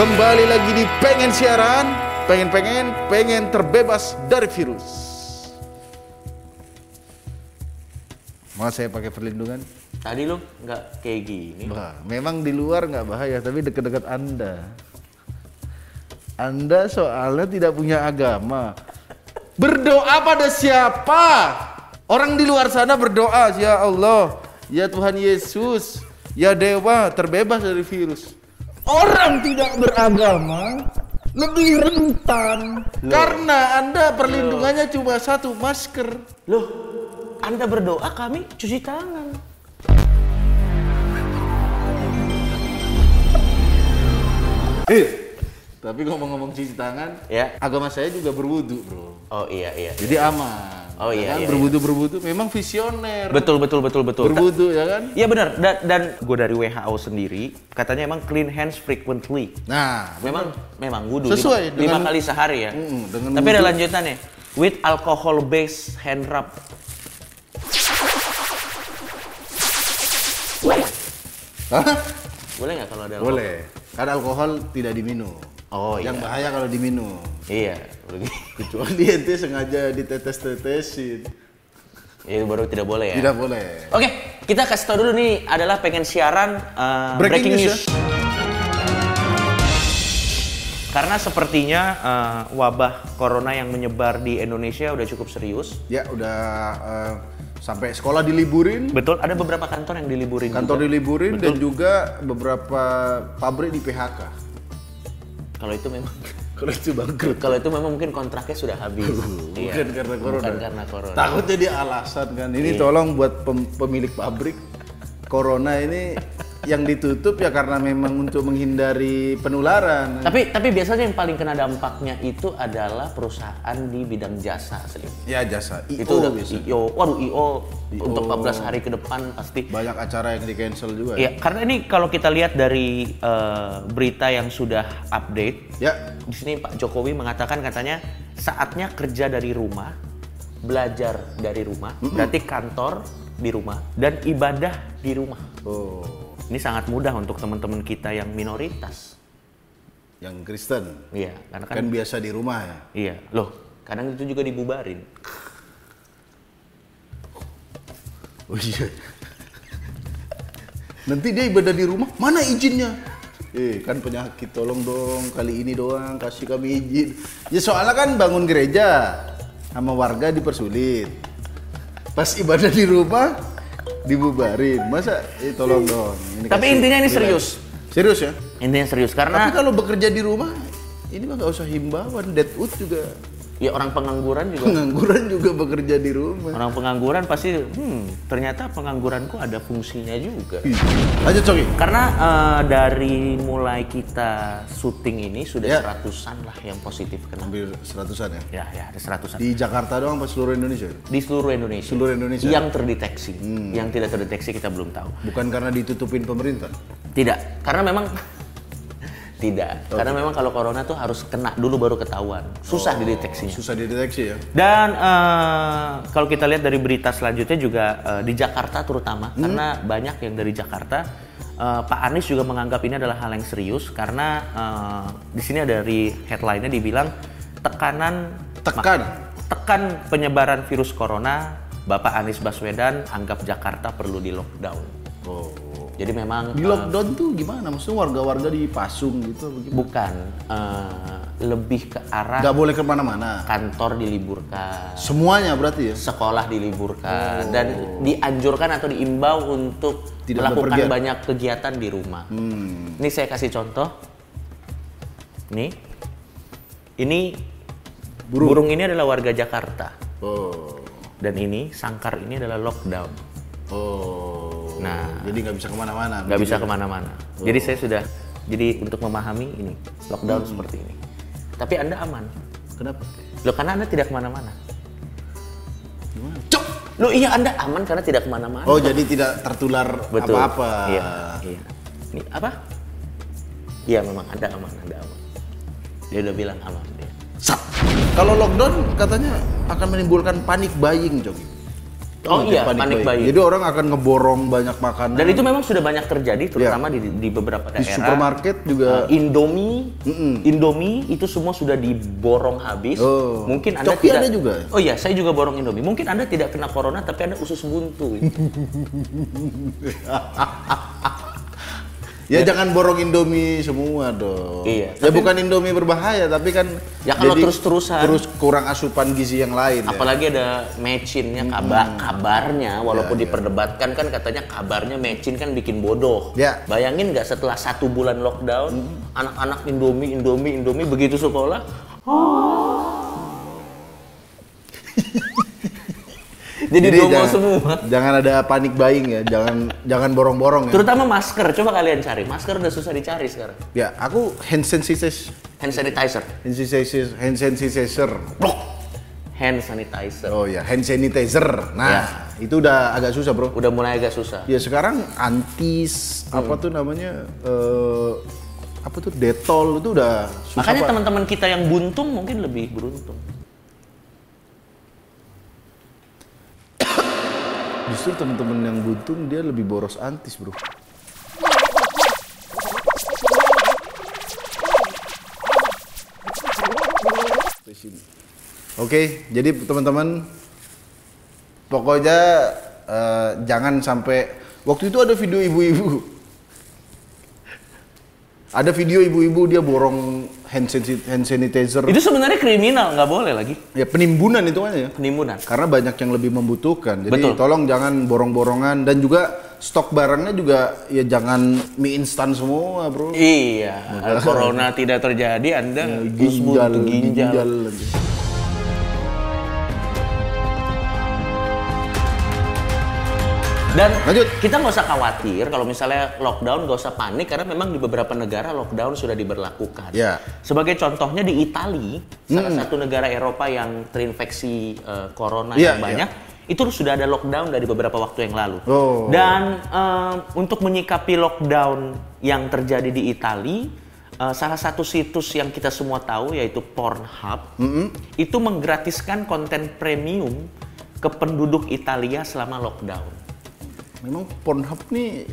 Kembali lagi di pengen siaran, pengen-pengen, pengen terbebas dari virus. Mau saya pakai perlindungan? Tadi lu nggak kayak gini. Bah, memang di luar nggak bahaya, tapi dekat-dekat Anda. Anda soalnya tidak punya agama. Berdoa pada siapa? Orang di luar sana berdoa, ya Allah, ya Tuhan Yesus, ya Dewa, terbebas dari virus. Orang tidak beragama lebih rentan karena Anda perlindungannya cuma satu masker. Loh, Anda berdoa kami cuci tangan. Eh, tapi ngomong-ngomong cuci tangan, Ya. agama saya juga berwudu, bro. Oh iya iya. Jadi aman. Oh, Ya iya, kan? iya, berwudu berwudu memang visioner. Betul betul betul betul. Berwudu ya kan? Iya benar dan, dan gue dari WHO sendiri katanya emang clean hands frequently. Nah, Memang memang wudhu Sesuai lima, lima dengan- kali sehari ya. Mm, dengan Tapi ada wudhu. lanjutannya with alcohol based hand rub. Hah? Boleh nggak kalau ada alkohol? boleh. Karena alkohol tidak diminum. Oh Yang iya. bahaya kalau diminum. Iya. Kecuali ente sengaja ditetes-tetesin. Itu baru tidak boleh ya. Tidak boleh. Oke, kita kasih tau dulu nih adalah pengen siaran uh, Breaking news ya. Karena sepertinya uh, wabah corona yang menyebar di Indonesia udah cukup serius. Ya udah eh, sampai sekolah diliburin, Betul, ada beberapa kantor yang diliburin. kantor juga. diliburin dan juga beberapa pabrik di PHK. Kalau itu memang Kalau itu bangkrut. kalau itu memang mungkin kontraknya sudah habis. Iya. Bukan karena corona. Bukan karena corona. Takut jadi alasan kan. Ini Iya. tolong buat pem- pemilik pabrik corona ini yang ditutup ya karena memang untuk menghindari penularan. Tapi tapi biasanya yang paling kena dampaknya itu adalah perusahaan di bidang jasa asli. Ya jasa IO itu udah bisa. IO. Waduh IO, untuk 14 hari ke depan pasti Banyak acara yang di cancel juga. Iya, karena ini kalau kita lihat dari eh, berita yang sudah update, Ya, di sini Pak Jokowi mengatakan katanya saatnya kerja dari rumah, belajar dari rumah, berarti kantor di rumah dan ibadah di rumah. oh, Ini sangat mudah untuk teman-teman kita yang minoritas. yang Kristen Iya, karena kan, kan biasa di rumah ya. iya, loh, kadang itu juga dibubarin. Oh iya. Nanti dia ibadah di rumah, mana izinnya? Eh, kan penyakit, tolong dong kali ini doang kasih kami izin. Ya soalnya kan bangun gereja sama warga dipersulit. Pas ibadah di rumah dibubarin. Masa eh tolong dong. Ini Tapi kasih- intinya ini serius. Serius ya? Intinya serius Tapi karena kalau bekerja di rumah ini mah gak usah himbauan, deadwood juga. Ya orang pengangguran juga Pengangguran juga bekerja di rumah. orang pengangguran pasti hmm ternyata pengangguranku ada fungsinya juga. Lanjut Coki. Karena eh, dari mulai kita syuting ini sudah Ya. seratusan lah yang positif kena. Hampir seratusan ya. Ya, ya ada seratusan. Di Jakarta doang apa seluruh Indonesia? Di seluruh Indonesia. Seluruh Indonesia. Hmm. Yang terdeteksi. Yang tidak terdeteksi kita belum tahu. Bukan karena ditutupin pemerintah. Tidak, karena memang tidak. Karena memang kalau corona tuh harus kena dulu baru ketahuan. Susah dideteksinya. Susah dideteksi ya. Dan eh, kalau kita lihat dari berita selanjutnya juga eh, di Jakarta terutama karena banyak yang dari Jakarta eh, Pak Anies juga menganggap ini adalah hal yang serius karena eh, di sini ada dari headline-nya dibilang tekanan Tekan. tekan penyebaran virus corona Bapak Anies Baswedan anggap Jakarta perlu di lockdown. Oh. Jadi memang Di eh, lockdown tuh gimana? Maksudnya warga-warga dipasung gitu apa gimana? bukan eh, lebih ke arah Gak boleh ke mana-mana. kantor diliburkan. Semuanya berarti ya? sekolah diliburkan dan dianjurkan atau diimbau untuk Tidak melakukan bepergian. banyak kegiatan di rumah. Hmm. Ini saya kasih contoh. Nih, ini burung. ini adalah warga Jakarta Oh. dan ini sangkar ini adalah lockdown, Oh. Nah. jadi nggak bisa ke mana-mana. nggak bisa ke mana-mana. Jadi saya sudah jadi untuk memahami ini lockdown seperti ini. Tapi anda aman, Kenapa? loh karena anda tidak ke mana-mana. Gimana? Cok! Loh iya anda aman karena tidak ke mana-mana. Oh jadi tidak tertular Betul. apa-apa. Iya, iya. Ini apa? Iya memang ada aman, ada aman. Dia udah bilang aman dia. Sat. Kalau lockdown katanya akan menimbulkan panik buying, Jogi. Oh iya, panik buying. Jadi orang akan ngeborong banyak makanan. Dan itu memang sudah banyak terjadi, terutama di, di beberapa di daerah. supermarket juga. Uh, Indomie, Indomie itu semua sudah diborong habis. Oh. Mungkin anda Coki tidak. ada juga? Oh iya, saya juga borong Indomie. Mungkin anda tidak kena corona, tapi anda usus buntu. Ya jangan borong Indomie semua dong. Iya, Ya bukan Indomie berbahaya, tapi kan Ya kalau terus-terusan. terus kurang asupan gizi yang lain. ya. Apalagi ada mecinnya kabar kabarnya, walaupun Ya, ya. diperdebatkan kan katanya kabarnya mecin kan bikin bodoh. Ya. Bayangin nggak setelah satu bulan lockdown, anak-anak Indomie, Indomie, Indomie begitu sekolah, jadi, dongo jangan, semua. Jangan ada panik buying ya, jangan jangan borong-borong ya. Terutama masker, coba kalian cari. Masker udah susah dicari sekarang. Ya, aku hand sanitizer, Hand sanitizer, hand sanitizer, hand sanitizer. Blok. hand sanitizer. Oh ya, hand sanitizer. Nah, Ya. itu udah agak susah, Bro. Udah mulai agak susah. Ya sekarang antis apa tuh namanya eh, apa tuh detol itu udah susah Makanya teman-teman kita yang buntung mungkin lebih beruntung. Justru teman-teman yang buntung dia lebih boros antis, Bro. Oke, jadi teman-teman pokoknya eh, jangan sampai waktu itu ada video ibu-ibu. Ada video ibu-ibu dia borong hand, sanit- hand sanitizer. Itu sebenarnya kriminal, nggak boleh lagi. Ya penimbunan itu kan ya. Penimbunan. Karena banyak yang lebih membutuhkan. Jadi Betul. tolong jangan borong-borongan dan juga stok barangnya juga ya jangan mie instan semua, Bro. Iya, corona tidak terjadi, Anda gus ginjal, ginjal. ginjal. Dan Lanjut. kita nggak usah khawatir kalau misalnya lockdown, nggak usah panik karena memang di beberapa negara lockdown sudah diberlakukan. Ya. Sebagai contohnya di Italia, salah satu negara Eropa yang terinfeksi eh, corona Iya, yang banyak, itu sudah ada lockdown dari beberapa waktu yang lalu. Oh. Dan eh, untuk menyikapi lockdown yang terjadi di Italia, eh, salah satu situs yang kita semua tahu yaitu Pornhub, itu menggratiskan konten premium ke penduduk Italia selama lockdown. Memang Pornhub nih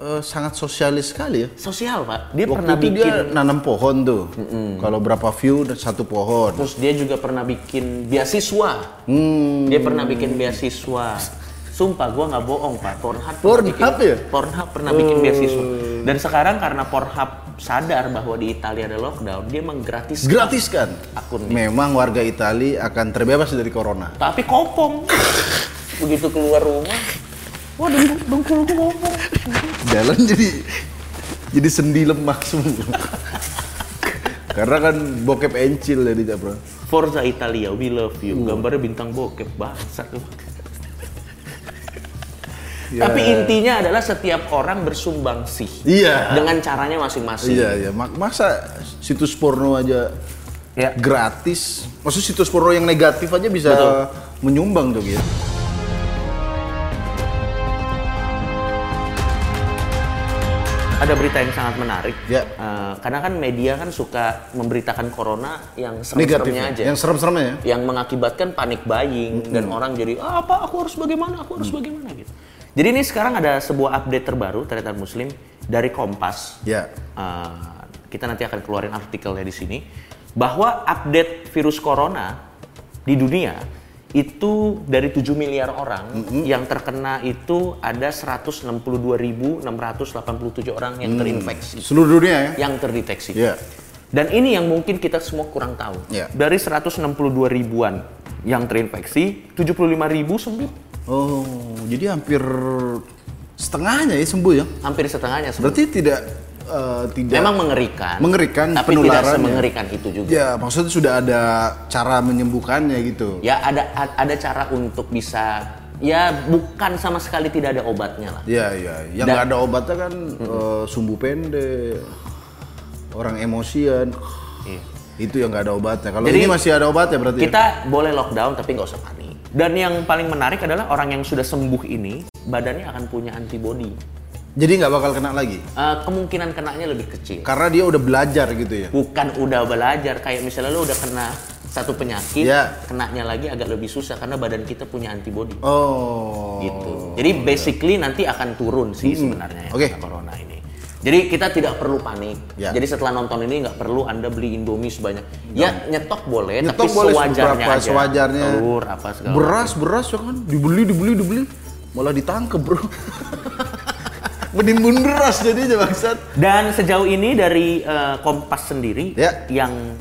eh, sangat sosialis sekali ya. Sosial pak, dia Waktu pernah itu bikin, dia nanam pohon tuh. Kalau berapa view satu pohon. terus dia juga pernah bikin beasiswa. Hmm. Dia pernah bikin beasiswa. Sumpah gua nggak bohong pak, Pornhub. Pornhub bikin- ya? Pornhub pernah bikin beasiswa. Dan sekarang karena Pornhub sadar bahwa di Italia ada lockdown, dia menggratiskan Gratis kan? akunnya. Memang warga Italia akan terbebas dari corona. Tapi kopong. Begitu keluar rumah, wah deng- dengkulku kopong. Jalan jadi jadi sendi lemak semua. Karena kan bokep encil ya di bro. Forza Italia, we love Uh. you. Gambarnya bintang bokep, bangsat. Ya. Tapi intinya adalah setiap orang bersumbangsi Iya. dengan caranya masing-masing. Iya iya. Mak- Masa situs porno aja Ya. gratis? Maksud situs porno yang negatif aja bisa Betul. menyumbang tuh gitu. Ada berita yang sangat menarik. Ya. Eh, karena kan media kan suka memberitakan corona yang serem-seremnya aja. Yang serem-seremnya ya. yang mengakibatkan panik buying dan orang jadi ah, apa aku harus bagaimana aku harus bagaimana gitu. Jadi ini sekarang ada sebuah update terbaru ternyata Muslim dari Kompas. Ya. Eh, kita nanti akan keluarin artikelnya di sini bahwa update virus corona di dunia itu dari 7 miliar orang yang terkena itu ada 162.687 orang yang terinfeksi Seluruh dunia ya. yang terdeteksi. Ya. Dan ini yang mungkin kita semua kurang tahu. Ya. Dari 162 ribuan yang terinfeksi, 75 ribu sembuh. Oh, jadi hampir setengahnya ya sembuh ya. Hampir setengahnya sembuh. Berarti tidak eh, tidak Memang mengerikan. mengerikan Tapi tidak penularannya. semengerikan itu juga. Ya, maksudnya sudah ada cara menyembuhkannya gitu. Ya ada ada cara untuk bisa ya bukan sama sekali tidak ada obatnya lah. Iya, iya. Yang nggak ada obatnya kan eh, sumbu pendek, orang emosian. Iya. Itu yang nggak ada obatnya. Kalau ini masih ada obatnya berarti. ya? Kita boleh lockdown tapi nggak usah panik. Dan yang paling menarik adalah orang yang sudah sembuh ini badannya akan punya antibody. Jadi nggak bakal kena lagi. Eh, kemungkinan kenanya lebih kecil. Karena dia udah belajar gitu ya. bukan udah belajar kayak misalnya lu udah kena satu penyakit, Ya. kenanya lagi agak lebih susah karena badan kita punya antibody. Oh. gitu. Jadi basically nanti akan turun sih sebenarnya ya, corona ini. Jadi kita tidak perlu panik. Ya. Jadi setelah nonton ini nggak perlu anda beli Indomie sebanyak. Ya nyetok boleh, Nyetok tapi boleh sewajarnya seberapa, aja. sewajarnya. Telur apa segala. Beras, beras ya kan dibeli, dibeli, dibeli. Malah ditangkep, Bro. Menimbun beras jadinya bangsat. Dan sejauh ini dari eh, Kompas sendiri Ya. yang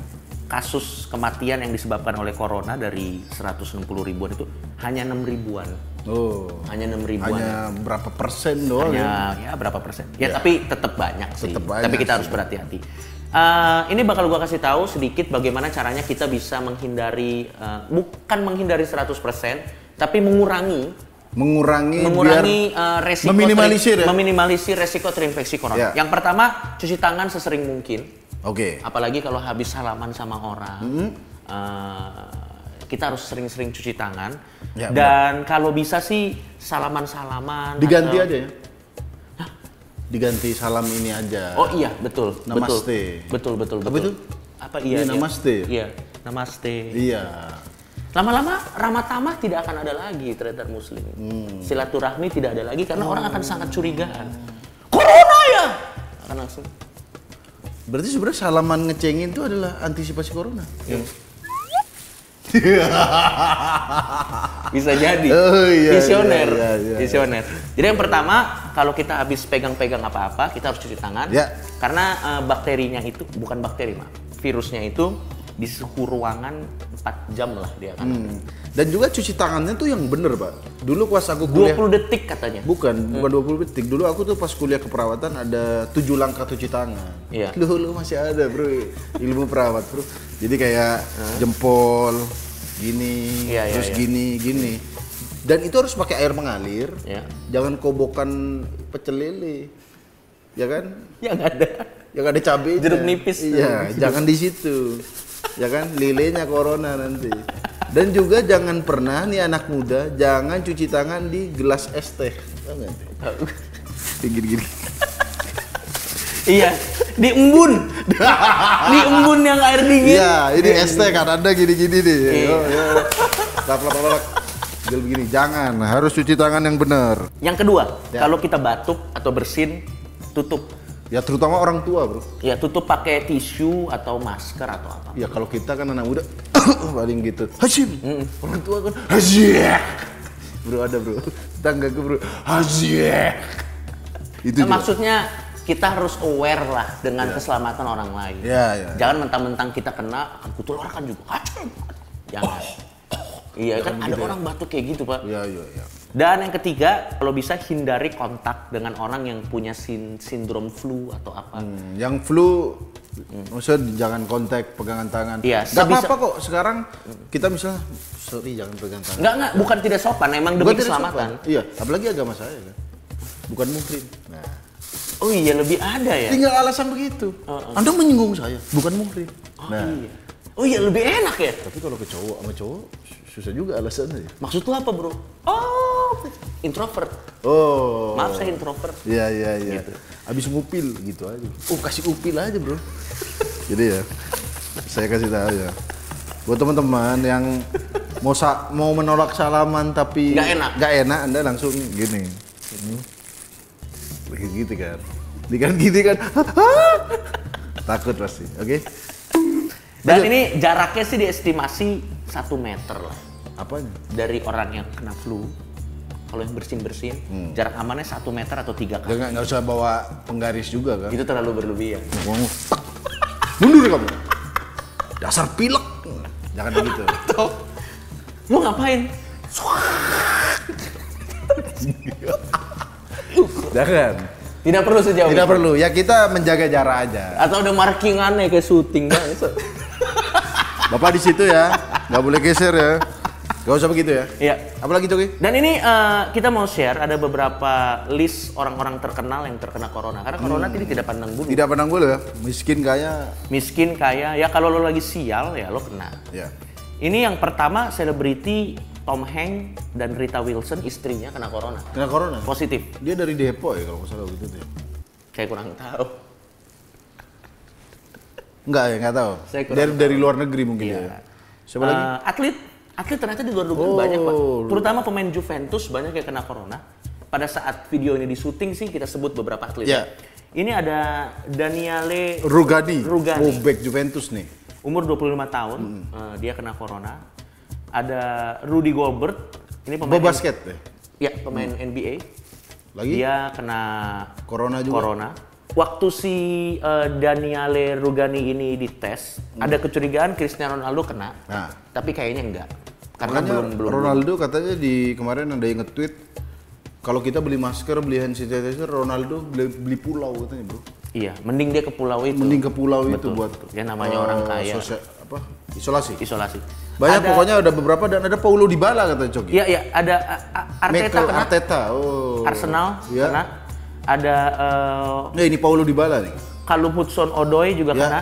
kasus kematian yang disebabkan oleh corona dari 160 ribuan itu hanya 6 ribuan. Oh. Hanya 6 ribuan. Hanya berapa persen doang ya? hanya ya berapa persen ya, tapi tetap banyak sih Tetep banyak tapi kita sih. harus berhati-hati Eh, ini bakal gua kasih tahu sedikit bagaimana caranya kita bisa menghindari eh, bukan menghindari 100% tapi mengurangi Mengurangi, mengurangi biar eh, resiko meminimalisir ya? meminimalisir resiko terinfeksi corona. Ya. Yang pertama cuci tangan sesering mungkin Oke. apalagi kalau habis salaman sama orang Hmm. eh, kita harus sering-sering cuci tangan Ya, dan kalau bisa sih salaman-salaman Diganti atau- aja ya. Diganti salam ini aja. Oh iya, betul. Namaste. Betul, betul, betul. Apa betul. itu? Apa iya? Iya, namaste. Iya, namaste. Iya. Lama-lama ramah tamah tidak akan ada lagi terhadap muslim. Hmm. Silaturahmi tidak ada lagi karena orang akan sangat curigaan. Corona ya! Akan langsung. Berarti sebenarnya salaman ngecengin itu adalah antisipasi corona. Bisa jadi. Oh, iya, Visioner. iya, iya, iya. Visioner. Jadi yang pertama, kalau kita habis pegang-pegang apa-apa, kita harus cuci tangan. Ya. Karena eh, bakterinya itu bukan bakteri, Mak. Virusnya itu di suhu ruangan 4 jam lah dia ada. Hmm. Dan juga cuci tangannya tuh yang bener, Pak. Dulu pas aku kuliah 20 detik katanya. Bukan, bukan 20 detik. Dulu aku tuh pas kuliah keperawatan ada tujuh langkah cuci tangan. Iya. Lu, lu masih ada, Bro. Ilmu perawat, Bro. Jadi kayak jempol gini, Iya, iya, terus iya. gini, gini. Dan itu harus pakai air mengalir. Iya. Jangan kobokan pecel lele. Ya kan? Ya nggak ada. Yang ada cabai. Jeruk nipis. Iya, jangan di situ. Ya kan? Lilenya corona nanti. Dan juga jangan pernah nih anak muda jangan cuci tangan di gelas es teh. Nggak? Gini-gini. iya, di embun. di embun yang air dingin. Iya, ini es teh kan ada gini-gini nih. Iya. Yo, yo. Lap, lap, lap. Gil begini, jangan. Harus cuci tangan yang benar. Yang kedua, Ya. kalau kita batuk atau bersin, tutup. Ya terutama orang tua, Bro. Ya tutup pakai tisu atau masker atau apa. Ya kalau kita kan anak muda paling gitu. Hashim. Orang tua kan Hashim. Bro ada, Bro. Tangga gue, Bro. Hashim. Itu Nah, juga. maksudnya kita harus aware lah dengan keselamatan orang lain. Ya, ya. Jangan mentang-mentang kita kena akan kutularkan juga. Hacum. Jangan. Iya kan ada orang batuk kayak gitu pak. Ya, ya, ya. Dan yang ketiga, kalau bisa hindari kontak dengan orang yang punya sin- sindrom flu atau apa. Hmm, yang flu maksudnya jangan kontak pegangan tangan. Iya, Gak apa-apa kok. Sekarang kita misalnya sorry jangan pegang tangan. Enggak enggak, bukan tidak sopan, emang demi Bukan keselamatan. sopan. Iya, apalagi agama saya kan. Bukan mukrim. Nah, Oh iya lebih ada ya. tinggal alasan begitu. Anda menyinggung saya, bukan mukrim. Nah, Iya. Oh iya lebih enak ya. tapi kalau ke cowok sama cowok susah juga alasannya. ya. Maksud lu apa bro? Oh introvert. Oh. Maaf saya introvert. Iya iya iya. Gitu. Abis ngupil gitu aja. Oh kasih upil aja bro. Jadi ya, saya kasih tahu ya. Buat teman-teman yang mau sa- mau menolak salaman tapi Nggak enak. nggak enak, anda langsung gini. Hmm. Gitu kan. Di kan gini kan. Takut pasti. Oke. Dan ini jaraknya sih diestimasi satu meter lah Apanya? dari orang yang kena flu. Kalau yang bersin-bersin, jarak amannya satu meter atau tiga kali. Nggak nggak usah bawa penggaris juga kan. Itu terlalu berlebihan. Tak. Mundur kamu. Dasar pilek. Jangan begitu. Tuh, lu ngapain? Jangan. Tidak perlu sejauh Tidak itu. perlu. Ya kita menjaga jarak aja. Atau ada markingannya kayak syuting bangsa. Bapak di situ ya. Nggak boleh geser ya. Gak usah begitu ya. Iya. Apalagi Coki? Dan ini eh, kita mau share ada beberapa list orang-orang terkenal yang terkena corona. Karena corona ini tidak pandang bulu. Tidak pandang bulu ya. Miskin kaya. Miskin, kaya, ya kalau lo lagi sial ya lo kena. Ya. Ini yang pertama selebriti Tom Hanks dan Rita Wilson istrinya kena corona. Kena corona. Positif. Dia dari Depok ya kalau nggak salah gitu ya. Saya kurang tahu. Enggak ya, nggak tahu. Saya kurang Dari dari luar negeri mungkin Iya. ya. Siapa lagi? Eh, atlet, atlet ternyata di luar dugaan Oh. banyak pak. Terutama pemain Juventus banyak yang kena corona. Pada saat video ini di syuting sih kita sebut beberapa atlet. Ya. Ini ada Daniele Rugani, Rugani. Oh, back Juventus nih. umur 25 tahun, Hmm. eh, dia kena corona. Ada Rudy Gobert, ini pemain Bawa basket deh. Ya, pemain NBA. Lagi? Dia kena Corona juga. corona. Waktu si eh, Daniele Rugani ini dites, ada kecurigaan Cristiano Ronaldo kena. Hmm. Nah. Tapi kayaknya enggak. Karena Makanya belum belum Ronaldo katanya di kemarin ada yang nge-tweet kalau kita beli masker, beli hand sanitizer, Ronaldo beli, beli pulau katanya, Bro. Iya, mending dia ke pulau itu. Mending ke pulau itu Betul. buat Dia namanya eh, orang kaya. sosia- apa? Isolasi. Isolasi. Banyak Ada- pokoknya ada beberapa dan ada Paulo Dybala katanya Coki. Iya, iya, ada A- Arteta Michael kena. Arteta. Oh. Arsenal Ya. kena. Ada eh, Nah, ini Paulo Dybala nih. Callum Hudson Odoi juga Ya. kena.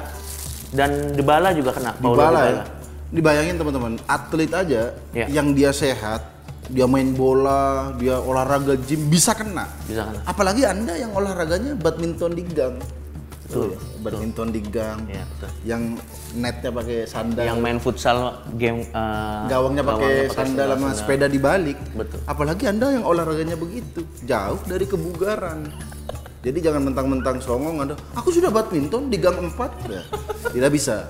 Dan Dybala juga kena. Paulo Dybala ya. Dibayangin teman-teman, atlet aja Ya. yang dia sehat, dia main bola, dia olahraga gym bisa kena. Bisa kena. Apalagi Anda yang olahraganya badminton di gang. Betul. Badminton di gang. Iya, betul. Yang netnya pakai sandal. Yang main futsal game eh, gawangnya pakai sandal sama sepeda dibalik. Betul. Apalagi Anda yang olahraganya begitu, jauh dari kebugaran. Jadi jangan mentang-mentang songong Anda, aku sudah badminton di gang 4. Ya, tidak bisa.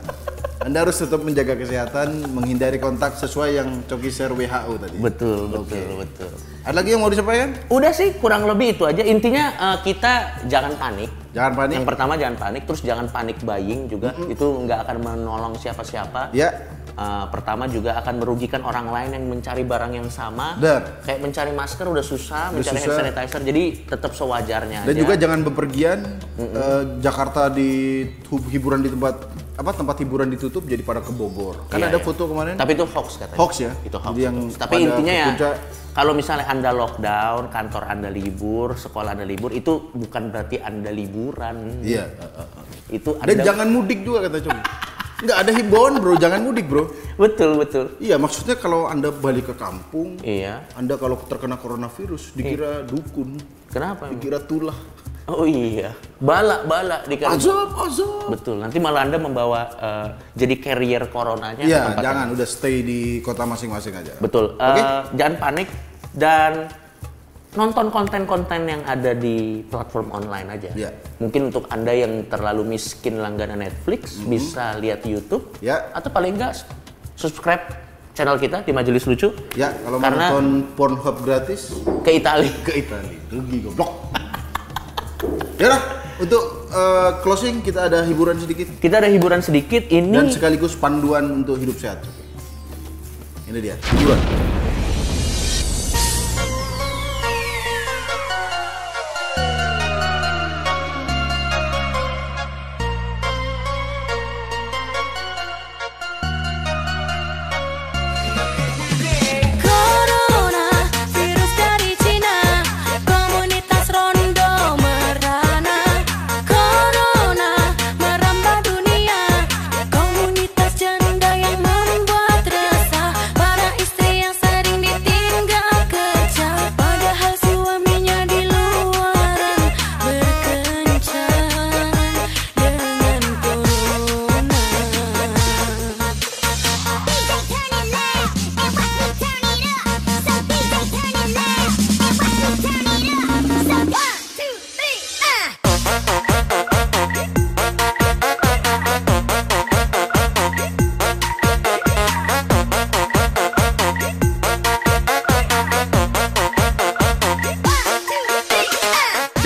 Anda harus tetap menjaga kesehatan, menghindari kontak sesuai yang Coki share WHO tadi. Betul, betul, betul. Ada lagi yang mau disampaikan? Udah sih kurang lebih itu aja. Intinya eh, kita jangan panik. Jangan panik. Yang pertama jangan panik, terus jangan panik buying juga. Itu nggak akan menolong siapa-siapa. Ya, Eh, pertama juga akan merugikan orang lain yang mencari barang yang sama. Benar. Kayak mencari masker udah susah, mencari hand susah. sanitizer. Jadi tetap sewajarnya dan aja. juga jangan bepergian. Eh, Jakarta di hiburan di tempat apa tempat hiburan ditutup jadi pada ke Bogor. Kan Iya, ada iya. foto kemarin. Tapi itu hoax katanya. Hoax ya? Itu hoax. Jadi yang itu. Tapi intinya ya, kalau misalnya anda lockdown, kantor anda libur, sekolah anda libur, itu bukan berarti anda liburan. Iya. eh, eh, eh. Itu Dan anda. jangan mudik juga kata Coki. Nggak ada himbauan bro, jangan mudik bro. Betul betul. Iya maksudnya kalau anda balik ke kampung, Iya. anda kalau terkena coronavirus dikira dukun, Kenapa? dikira tulah. Oh iya. Bala bala di Azab, azab. Betul. Nanti malah anda membawa eh, jadi carrier coronanya. Iya, jangan udah stay di kota masing-masing aja. Betul. Oke. Eh, Jangan panik dan nonton konten-konten yang ada di platform online aja. Iya. Mungkin untuk anda yang terlalu miskin langganan Netflix bisa lihat YouTube. Ya. Atau paling enggak subscribe channel kita di Majelis Lucu Ya, kalau mau Karena- nonton Pornhub gratis ke Italia. ke Italia, rugi goblok. Ya lah, untuk eh, closing kita ada hiburan sedikit Kita ada hiburan sedikit ini. dan sekaligus panduan untuk hidup sehat. Ini dia, hiburan.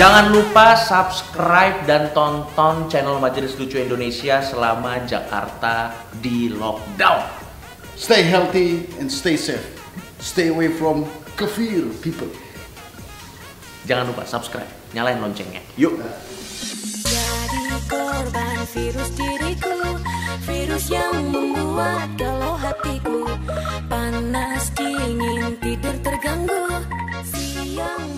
Jangan lupa subscribe dan tonton channel Majelis Lucu Indonesia selama Jakarta di lockdown. Stay healthy and stay safe. Stay away from kafir people. Jangan lupa subscribe, nyalain loncengnya. Yuk. Jadi korban virus diriku, virus yang membuat galau hatiku, panas dingin tidur terganggu, siang